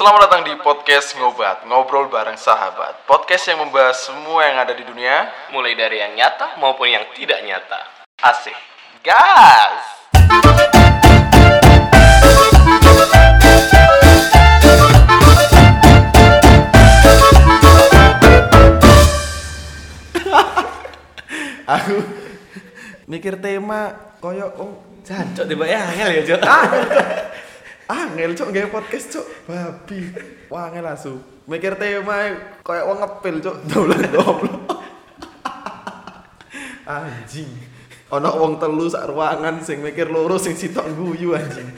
Selamat datang di podcast Ngobat, ngobrol bareng sahabat. Podcast yang membahas semua yang ada di dunia. mulai dari yang nyata maupun yang tidak nyata. Asik. Gas! Aku mikir tema koyo oh Jancok tiba ya angel ya, Cok. angel cok nggak podcast cok babi. Wah angel asu. Mikir tema koyo wong ngepil cok dolan goblok. Anjing. Ono wong telu sak ruangan sing mikir loro sing sitok guyu anjing.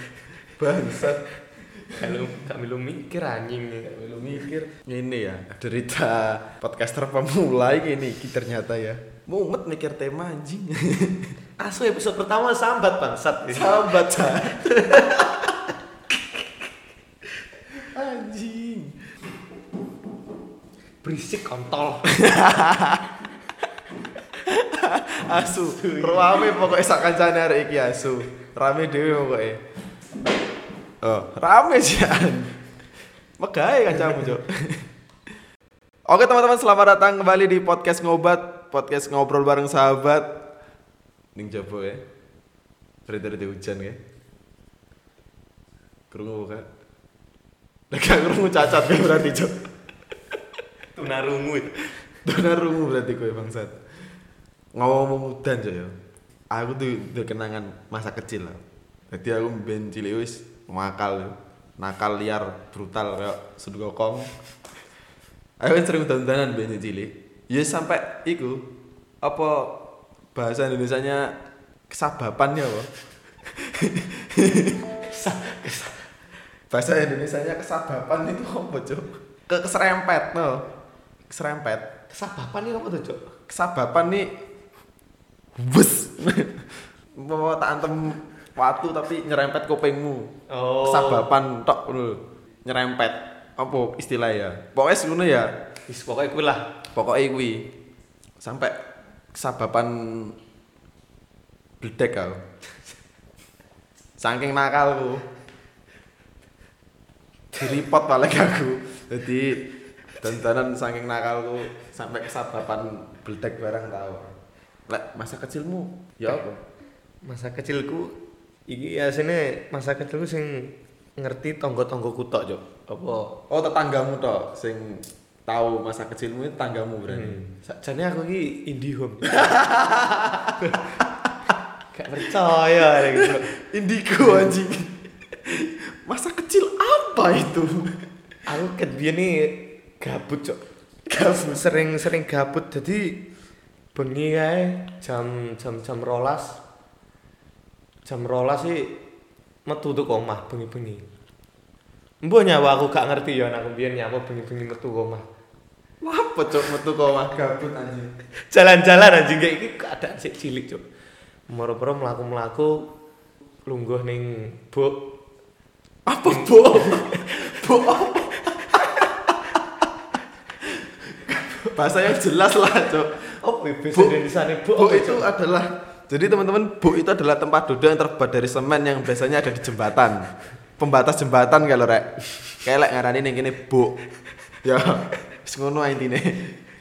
Bangsat. Kalau kami lu mikir anjing. Nih. lu mikir. Ini ya derita podcaster pemula ini ternyata ya. Mumet mikir tema anjing. Asu episode pertama sambat bangsat. sahabat Berisik kontol. asu rame pokoknya sak kancane arek iki asu. Rame dhewe pokoknya. Oh rame sih megawe kancamu cok Oke teman-teman selamat datang kembali di podcast ngobat podcast ngobrol bareng sahabat. Ning jabo ya. Berita-berita hujan ya. Kerungu kak. Gak kerungu cacat ya berarti cok Tunarungu. Donar rungu berarti kowe bangsat. Ngomong udan cok ya. Aku tuh udah kenangan masa kecil lah. Jadi aku ben cilik wis nakal ya. Nakal liar brutal kayak sudgokong. Aku kan sering udan-udanan ben cilik. Ya sampai iku apa bahasa Indonesianya kesabapan ya apa? bahasa Indonesianya kesabapan itu apa cok? Ke keserempet no. Keserempet Kesabapan nih apa tuh, Cok? kesabapan nih bus. Mau tak antem watu tapi nyerempet kupingmu. Oh. kesabapan tok lho nyerempet. Apa istilah ya? Pokoknya ngono ya Wis pokoknya gue lah. pokoknya kuwi. Sampai kesabapan bledek kau saking nakalku. Diripot balik aku. Jadi dandanan saking nakalku sampai kesabapan bledek barang tau lek masa kecilmu ya apa Masa kecilku iki ya sini masa kecilku sing ngerti tonggo-tonggo kutok, Cok. Apa? oh tetanggamu tok sing tahu masa kecilmu itu tetanggamu berarti Sakjane aku iki IndiHome. Gak percaya gitu. indigo anjing masa kecil apa itu Aku biyen nih gabut, Cok. Gabut sering sering gabut jadi bengi kae jam jam jam rolas jam rolas sih metu tuh omah bengi-bengi. Mbok nyawa aku gak ngerti ya aku biyen nyawa bengi-bengi metu omah. apa cok metu kok mah gabut anjing Jalan-jalan anjing kayak iki keadaan sik cilik, Cok. Moro-moro mlaku-mlaku lungguh ning buk apa bo apa? Bahasa yang jelas lah cok Oh, bahasa Bu- Indonesia nih, Bu. Bu itu Cok? adalah jadi teman-teman bu itu adalah tempat duduk yang terbuat dari semen yang biasanya ada di jembatan pembatas jembatan kalau rek kayak lek ngarani ning kene bu ya wis ngono intine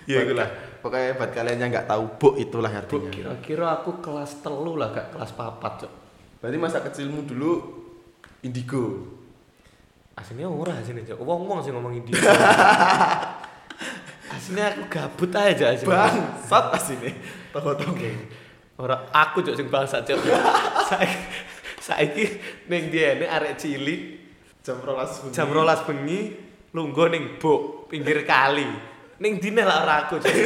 Ya, iku lah. pokoknya buat kalian yang nggak tahu bu itulah Bu, artinya kira-kira aku kelas telu lah, gak kelas papat, Cok. berarti masa kecilmu dulu indigo Aslinya ora aslinya, Cok. Wong-wong sih ngomong India. aslinya aku gabut aja aslinya. bangsat asine toko-toko Ora aku Cok sing bangsa, Cok. Saiki saiki ning diene arek cilik jam rolas bengi. jam rolas bengi lungguh ning buk pinggir kali. Ning dine lah ora aku, Cok.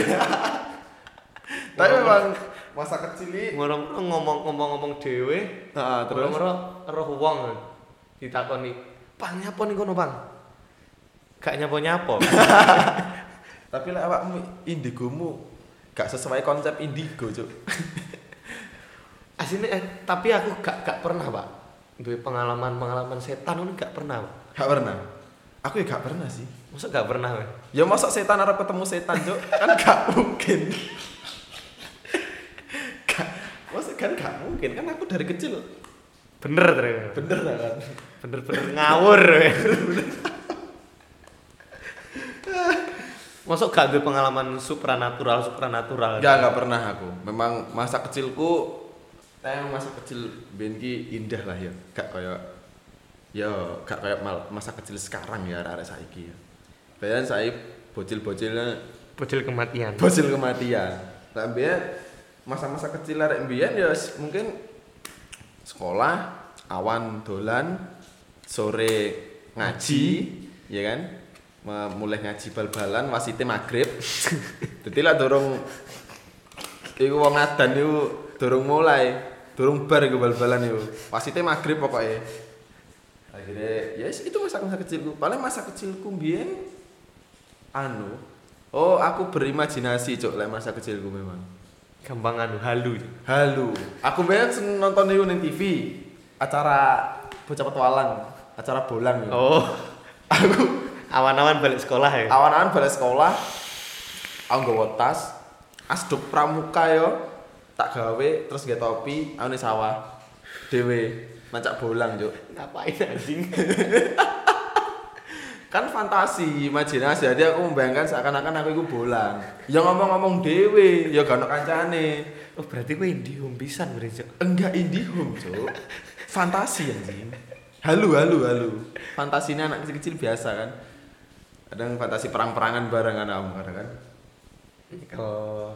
tapi memang masa kecil ini Ngono ngomong-ngomong dhewe, nah, terus terus roh wong ditakoni, "Pang nyapa ning kono, Bang?" Gak nyapa-nyapa. tapi lah awakmu indigomu gak sesuai konsep indigo cuk Aslinya eh, tapi aku gak gak pernah, Pak. Duwe pengalaman-pengalaman setan ngono gak pernah, Pak. gak pernah aku ya gak pernah sih Masa gak pernah, Pak? ya masa setan harap ketemu setan cuk kan gak mungkin gak masa kan gak mungkin kan aku dari kecil Bener ternyata. bener lah kan Bener-bener ngawur. Masuk gak ada pengalaman supranatural supranatural. Enggak, enggak pernah aku. Memang masa kecilku saya masa kecil ben ki indah lah ya. Gak kayak ya gak kayak mal- masa kecil sekarang ya arek saiki ya. Bayangin saya bocil-bocilnya Bocil kematian. bocil kematian. Lah mbiyen masa-masa kecil arek mbiyen ya mungkin sekolah, awan dolan, sore ngaji, ya kan? Mulai ngaji bal-balan, wasite maghrib. Dadi lah dorong iku wong adan iku dorong mulai, dorong bar iku bal-balan iku. Wasite maghrib pokoknya. Akhirnya ya yes, itu masa-masa kecilku. Paling masa kecilku mbiyen anu Oh, aku berimajinasi, Cuk, lek masa kecilku memang. Gampang anu halu. Halo, aku seneng nonton itu di TV acara bocah petualang, acara bolang ya. Oh, Aku awan-awan balik sekolah ya. awan-awan balik sekolah, aku nggawa tas, asduk pramuka yo, tak gawe terus nggak topi, aku nih sawah, dewe, macak bolang juk. Ngapain anjing? Kan fantasi, imajinasi, jadi aku membayangkan seakan-akan aku itu bolang. Ya ngomong-ngomong dewe, ya gak ono kancane. Oh, berarti gue indihome pisan berarti. Enggak IndiHome, Cuk. Fantasi anjing. Halu, halu, halu. Fantasinya anak kecil-kecil biasa kan. Kadang fantasi perang-perangan bareng anak kamu kadang kan. Kalau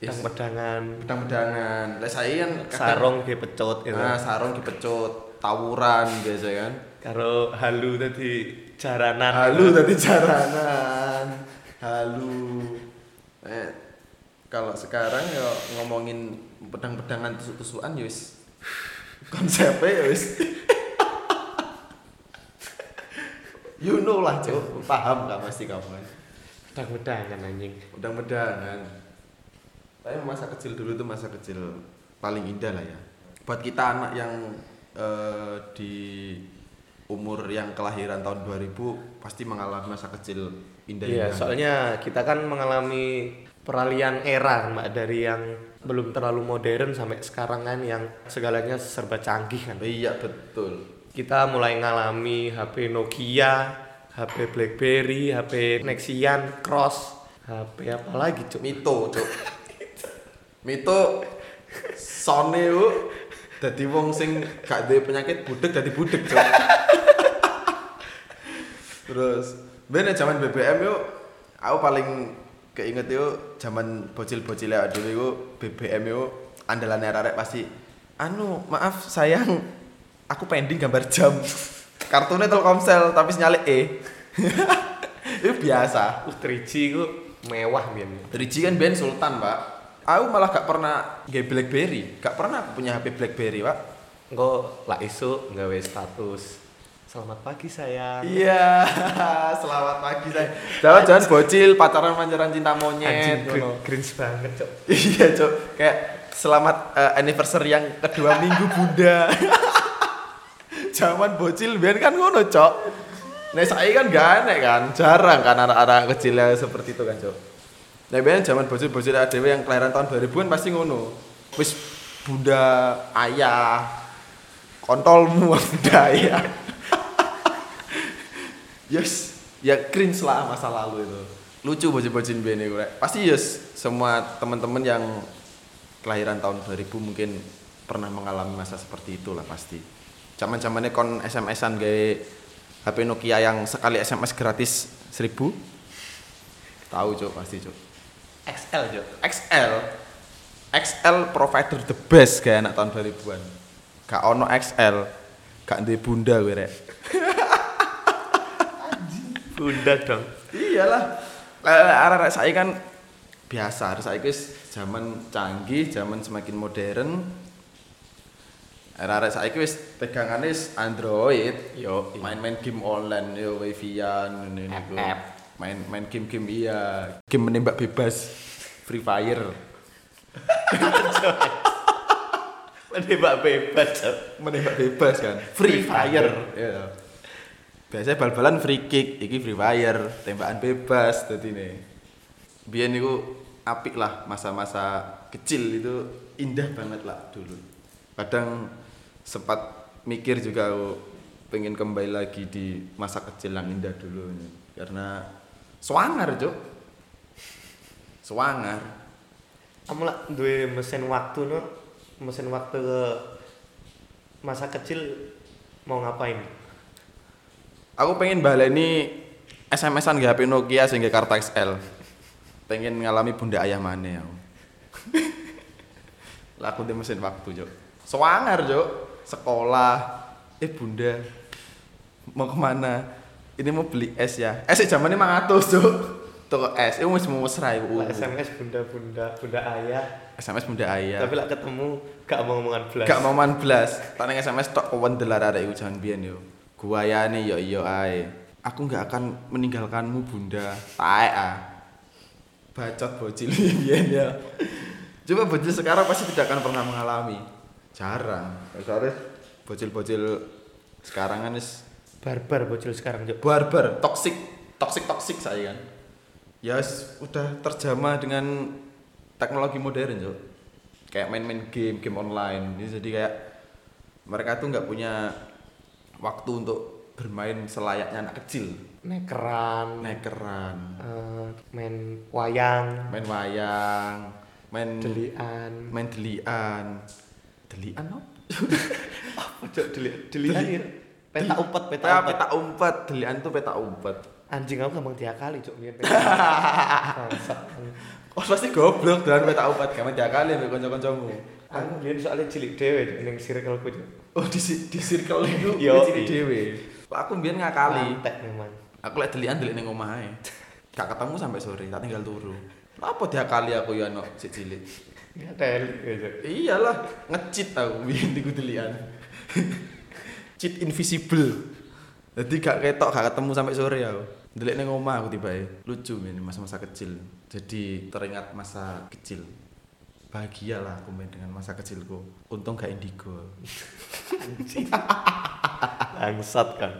Yes. pedang-pedangan, Pedang-pedangan. Lah saya kan kadang- sarung ge pecut gitu. Nah, sarung dipecut, tawuran biasa kan. Karo halu tadi jaranan. Halu tadi jaranan. Halu. Eh, kalau sekarang ya ngomongin pedang-pedangan tusuk-tusukan ya wis konsepnya ya wis you know lah cok paham gak pasti kamu kan. Pedang-pedangan anjing. pedang-pedangan tapi masa kecil dulu tuh masa kecil paling indah lah ya. Buat kita anak yang eh, di umur yang kelahiran tahun 2000 pasti mengalami masa kecil indah Iya, soalnya kita kan mengalami peralihan era Mbak dari yang belum terlalu modern sampai sekarang kan yang segalanya serba canggih kan. iya betul Kita mulai ngalami HP Nokia, HP BlackBerry, HP Nexian, Cross, HP apa lagi cuk? Mito, Cuk. Mito sone ku dadi wong sing gak duwe penyakit budek dadi budek, Cuk. Terus ben zaman BBM yuk aku paling keinget yuk zaman bocil-bocil awake dhewe ku BBM yuk andalane arek pasti anu maaf sayang aku pending gambar jam kartunya Telkomsel tapi sinyalnya E itu biasa Uh, 3G ku mewah biyen. 3G kan band Sultan, Pak. Aku malah gak pernah nge BlackBerry. Gak pernah aku punya HP BlackBerry, Pak. Engko lah isu nggawe status. Selamat pagi sayang. Iya, selamat pagi saya. Jangan-jangan bocil pacaran pancaran cinta monyet. Anjing ngono. gr- cringe banget, Cuk. iya, Cok. Kayak selamat eh, anniversary yang kedua minggu Bunda. Zaman bocil biar kan ngono, Cok. Nah, saya kan gak aneh kan, jarang kan anak-anak kecil seperti itu kan, Cok. Nah, biasanya zaman bocil-bocil ADW yang kelahiran tahun 2000 kan pasti ngono. Wis bunda ayah kontolmu bunda ayah. yes, ya cringe lah masa lalu itu. Lucu bocil-bocil biyen rek. Pasti yes semua teman-teman yang kelahiran tahun 2000 mungkin pernah mengalami masa seperti itulah pasti. Zaman-zamannya kon SMS-an gawe HP Nokia yang sekali SMS gratis 1000. Tahu, Cuk, pasti, Cuk. XL, Cuk. XL XL provider the best kayak anak tahun 2000-an gak ono XL gak duwe bunda gue rek Bunda dong. iyalah arah-arah saya kan biasa arah saya guys zaman canggih zaman semakin modern saya wis pegangannya wis Android Yo, main-main game online yo wifi-an App-app. main main game-game iya. Game menembak bebas Free Fire. Menembak bebas, menembak bebas kan? Free fire. Ya biasanya bal-balan free kick iki free fire. Tembakan bebas tadi nih biar niku apik lah masa-masa kecil itu indah banget lah dulu. Kadang sempat mikir juga aku pengen kembali lagi di masa kecil yang indah dulu karena swanger cuk Swanger. Kamu lah duwe mesin waktu no, mesin waktu ke masa kecil mau ngapain? Aku pengen baleni SMS-an gak HP Nokia sehingga kartu XL. Pengen ngalami bunda ayah mana aku. Lah aku di mesin waktu, Cuk. Swanger, Cuk. Sekolah. Eh, Bunda. Mau ke mana? Ini mau beli es ya. Es zaman ini 500, Cuk. Toko es, itu wis mau mesra iku. Lah SMS bunda-bunda, bunda ayah, SMS bunda ayah. tapi lah ketemu gak mau ngomongan belas. Gak mau blas. Tak ning SMS tok kewendel arek iku jangan biyen yo. Guayane yo iya ae. Aku nggak akan meninggalkanmu Bunda. Taek ah. Bacot bocil biyen ya. Coba bocil sekarang pasti tidak akan pernah mengalami. Jarang. Soalnya bocil-bocil sekarang kan is Barbar bocil sekarang, Cuk. barbar, toxic, toxic toxic saya kan. Ya wis, udah terjamah dengan teknologi modern, Cok. Kayak main-main game, game online. Jadi kayak mereka tuh nggak punya waktu untuk bermain selayaknya anak kecil. Nekeran, Nekeran, eh, main wayang, main wayang, main delian. main delian. Delian apa? Apa Cuk delian? Delian ya. Peta umpet, peta Peta, umpet. peta umpet, delian tuh peta umpet. Anjing aku gampang diakali, biyen umpet. Bangsat. Oh pasti goblok dengan peta umpet, kamu tiga kali mbek kanca-kancamu. Aku biyen soalnya cilik dhewe ning circleku, Cuk. Oh di di circle itu Yo, di iya. dhewe. Aku mbiyen ngakali. Antek memang. Aku lek delian delik ning ae. Gak ketemu sampai sore, tak tinggal turu. Apa diakali aku ya no cilik. Ya ya, Cuk. Iyalah, ngecit aku biyen di delian. Cheat invisible. Jadi gak ketok, gak ketemu sampai sore aku. Delik ning omah aku tiba Lucu men masa-masa kecil. Jadi teringat masa kecil. Bahagialah aku main dengan masa kecilku. Untung gak indigo. Bangsat kan.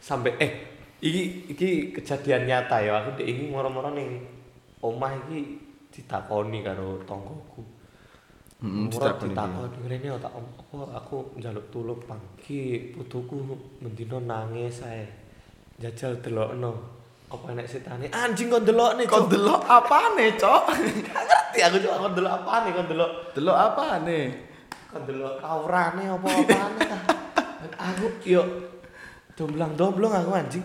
Sampai eh iki iki kejadian nyata ya aku dek ini moro-moro ning omah iki ditakoni karo tonggoku. Murah ditakoni ditakoni ngene ya tak apa aku njaluk tulung Bang. Ki putuku mendino nangis ae. Jajal delokno. Apa enek setane? Anjing kon delokne, Kau Cuk. delok apane, Cok? Gak ngerti aku cuk kon delok apane kon delok. Delok apane? Kon delok aurane apa apane ta. Aku yo domblang-domblong aku anjing.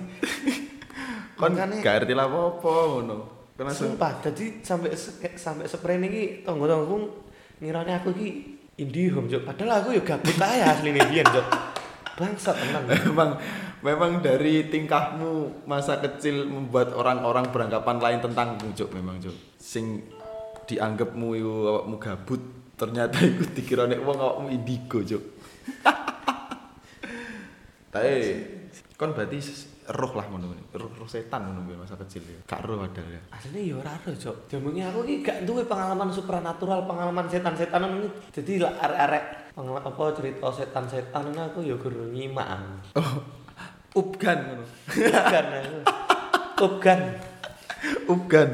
Kon Makane- gak ngerti lah apa-apa ngono. Langsung Sumpah, jadi sampai sampai sprene iki tonggo-tonggoku ngirane aku iki IndiHome, Cuk. Padahal aku yo gabut ae asline biyen, Cuk. Bangsat tenan. memang memang dari tingkahmu masa kecil membuat orang-orang beranggapan lain tentangmu, Cuk, memang, Cuk. Sing dianggapmu iku awakmu gabut, ternyata iku dikira nek wong awakmu indigo, Cuk. Tapi kon berarti roh lah ngono, roh, roh setan ngono kuwi masa kecil ya. Gak roh padahal ya. Asline yo ora ero, Cuk. Jamunge aku iki gak duwe pengalaman supranatural, pengalaman setan-setanan ini. Jadi lah arek-arek pengalaman apa cerita setan-setan ini aku yo guru nyimak. Oh, upgan ngono. Upgan aku. Upgan. Upgan.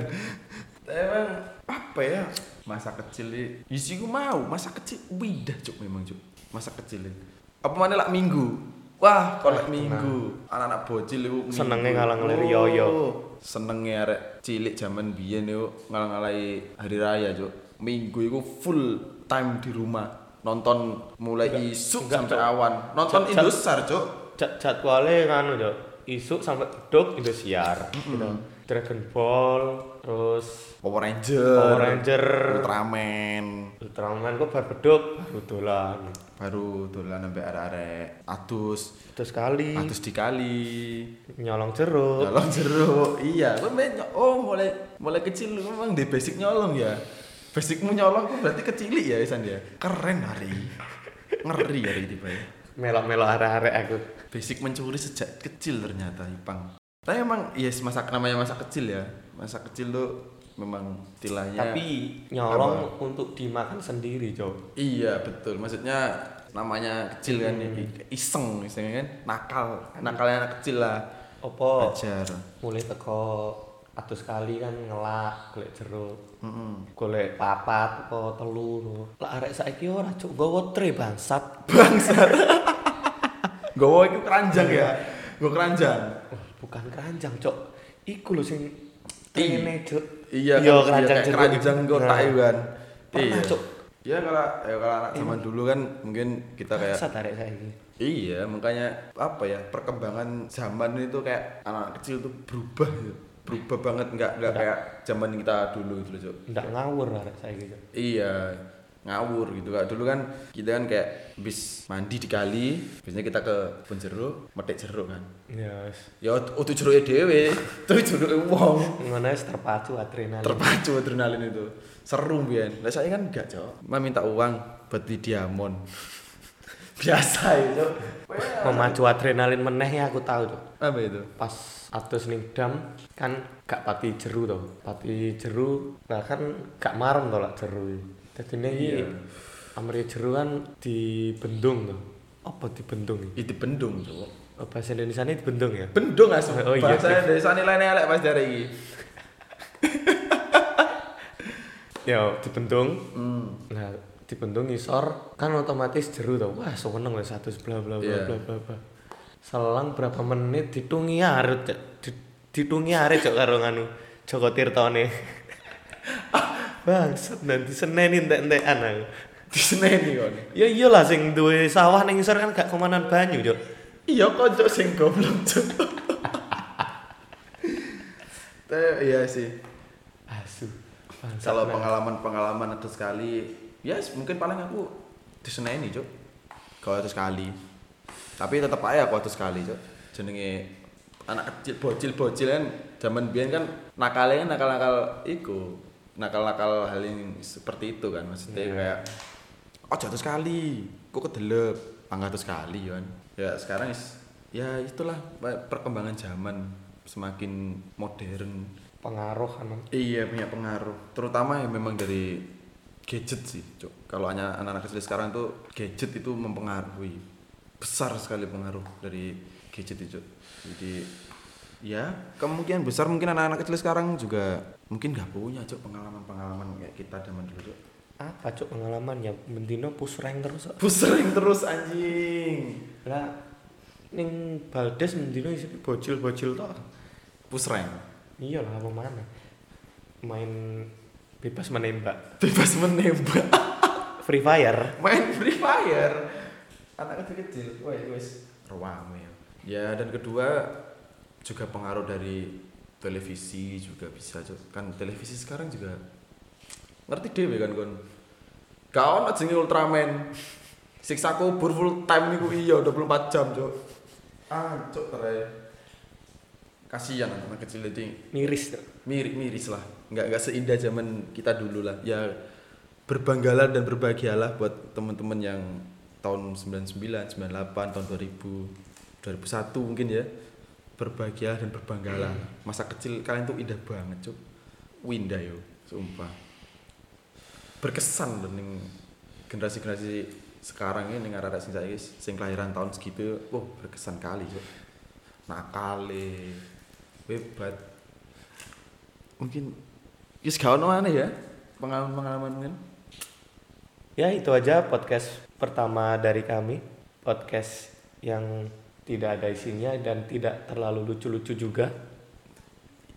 Emang apa ya? Masa kecil ini, isi ku mau masa kecil widah cuk memang cuk. Masa kecil ini. Apa mana lak minggu? Wah, Wah, minggu anak-anak bocil itu Senenge minggu. ngalang-ngelir Oh, yoyo. Senenge arek cilik zaman biyen yo ngalang-alai hari raya cuk. Minggu itu full time di rumah nonton mulai Enggak, isuk enggak, sampai Cuk. awan. Nonton jat- Indosar cuk. Jad- jadwalnya kan udah isuk sampai dok Indosiar gitu. Dragon Ball terus Power Ranger. Power Ranger. Ultraman. Ultraman kok baru bedok baru dolan. Baru dolan sampai arek-arek. Atus terus kali. Atus dikali. Nyolong jeruk. Nyolong jeruk. Iya ny- oh mulai mulai kecil. Lu memang di basic nyolong ya. Basicmu nyolong tuh berarti kecilik ya Isan ya? Keren hari. Ngeri hari tiba ya melok-melok arek-arek aku. Basic mencuri sejak kecil ternyata Ipang tapi emang yes masa namanya masa kecil ya. Masa kecil tuh memang istilahnya tapi nyolong untuk dimakan sendiri cok. Iya betul, maksudnya namanya kecil kan, Hmm. i- iseng kan, nakal, nakalnya anak kecil lah, apa? Ajar. mulai teko atus kali kan ngelak golek jeruk Mm-mm. golek papat apa telu. Lah arek saiki ora cuk gowo tre bangsat. Gowo itu keranjang ya, gue keranjang. Bukan keranjang cok iku lho sing Trene, Cuk. Iya, Iya, kan, keranjang jeruk. keranjang kotak Nah. itu kan. Pernah, iya. Cuk. Ya kalau ya kalau anak zaman dulu kan mungkin kita kayak Masa tarik saiki. Iya, makanya apa ya perkembangan zaman itu kayak anak kecil tuh berubah gitu. Berubah banget nggak nggak kayak zaman kita dulu itu loh, Cuk. Ndak ngawur arek saiki, Cuk. Iya, ngawur gitu kan. Dulu kan kita kan kayak bis mandi di kali, biasanya kita ke kebun jeruk, metik jeruk kan. Ya wis. Ya utuh jeruke dhewe, terus jeruke wong. Ngono wis terpacu adrenalin. Terpacu adrenalin itu. Seru biyen. Lah saya kan enggak, Cok. Mah minta uang buat di diamond. Biasa ya, Cok. Memacu adrenalin meneh ya aku tahu, Cuk. Apa itu? Pas atus ning dam kan gak pati jeru to. Pati jeru nah kan gak marem lak jeru. Dadine iki Iya. amri jeru kan dibendung to. Apa dibendung iki? Itu bendung, Cok. Oh, bahasa Indonesia ini dibendung ya? Bendung asu. Oh, iya, Bahasa sih. desa nilai elek pas dari iki. Ya, dibendung. Hmm. Nah, dibendung ngisor kan otomatis jeru to. Wah, seneng wis satu bla bla bla Iya. bla bla bla. Selang berapa menit ditungi. Di- ditungi arit cok karo nganu Joko Tirtone. Bangsat nanti seneni entek-entekan aku. Diseneni kon. Ya iyalah sing duwe sawah ning ngisor kan gak komanan banyu, Cok. Iya kocok sing goblok. Tapi iya sih. Asu. Kalau pengalaman-pengalaman ada sekali, ya mungkin paling aku diseneni, Cok. Kalau itu sekali. Tapi tetap aja aku itu sekali, Cok. Jenenge anak kecil bocil-bocil kan zaman biyen kan nakalnya kan nakal-nakal iku. Nakal-nakal hal yang seperti itu kan maksudnya Iya. kayak oh jatuh sekali, kok kedelep, pangkat sekali kan. Ya sekarang is, ya itulah perkembangan zaman semakin modern pengaruh kan. Iya punya pengaruh, terutama yang memang dari gadget sih, cok. Kalau hanya anak-anak kecil sekarang tuh gadget itu mempengaruhi besar sekali pengaruh dari gadget itu. Jadi ya kemungkinan besar mungkin anak-anak kecil sekarang juga mungkin nggak punya cok pengalaman-pengalaman kayak kita zaman dulu cok. Apa cok pengalaman ya bendino push rank terus. Cok. Pusering terus anjing. Lah ning Baldes bendino isi bocil-bocil toh. Pusreng. Iya lah apa mana. Main bebas menembak. Bebas menembak. Free Fire. main Free Fire anak kecil-kecil wah wes ruame ya ya dan kedua juga pengaruh dari televisi juga bisa kan televisi sekarang juga ngerti dewe kan kon ono jenenge Ultraman. Siksa kubur full time niku iya 24 jam cok ah cok tere kasihan anak kecil jadi Miris. Cok. mirip miris lah. Nggak nggak seindah zaman kita dulu lah. Ya berbanggalah dan berbahagialah buat teman-teman yang tahun 99 98 tahun 2000 2001 mungkin ya berbahagia dan berbanggalah. Masa kecil kalian tuh indah banget cuk. Winda yo sumpah. Berkesan loh ning generasi-generasi sekarang ini ning arek sing saiki sing kelahiran tahun segitu oh berkesan kali cuk. Nakale hebat. Mungkin Yes, gak ono aneh ya pengalaman-pengalaman mungkin. Ya itu aja podcast pertama dari kami. Podcast yang tidak ada isinya dan tidak terlalu lucu-lucu juga.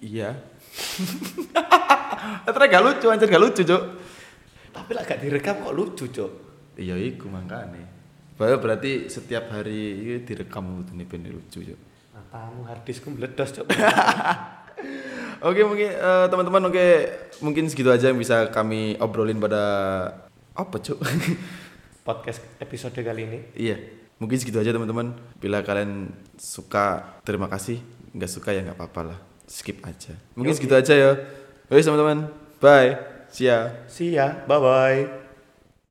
Iya. Ternyata gak lucu, anjir gak lucu, Cuk. Tapi lah gak direkam kok lucu, Cok. Iya, iku makane. Bahwa berarti setiap hari ini direkam itu nih ben lucu, Cuk. Matamu harddiskku meledos, Cok. Oke, mungkin eh, teman-teman oke, mungkin segitu aja yang bisa kami obrolin pada apa, Cuk? podcast episode kali ini. iya. Mungkin segitu aja teman-teman. Bila kalian suka, terima kasih. Nggak suka ya nggak apa-apa lah. Skip aja. Mungkin Yogi. segitu aja ya. Oke teman-teman. Bye. See ya. See ya. Bye bye.